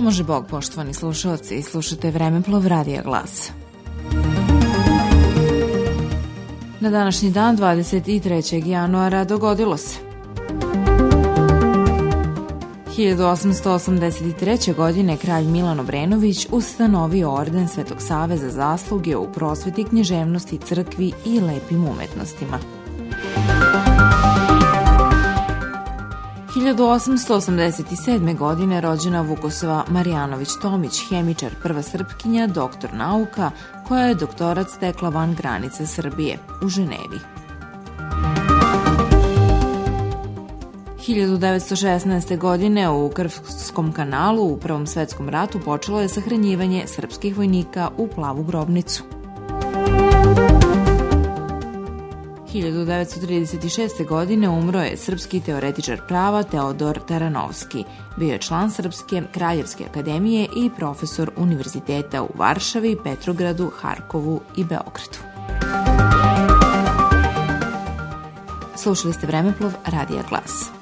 Bog, poštovani slušalci, slušate Vremeplov Radija Glas. Na današnji dan, 23. januara, dogodilo se. 1883. godine kralj Milan Obrenović ustanovio orden Svetog Save za zasluge u prosveti književnosti, crkvi i lepim umetnostima. 1887. godine rođena Vukosova Marijanović-Tomić, hemičar, prva srpkinja, doktor nauka, koja je doktorat stekla van granice Srbije, u Ženevi. 1916. godine u Krvskom kanalu u Prvom svetskom ratu počelo je sahranjivanje srpskih vojnika u plavu grobnicu. 1936. godine umro je srpski teoretičar prava Teodor Taranovski. Bio je član Srpske kraljevske akademije i profesor univerziteta u Varšavi, Petrogradu, Harkovu i Beogradu. Slušali ste Vremeplov Radija Glas.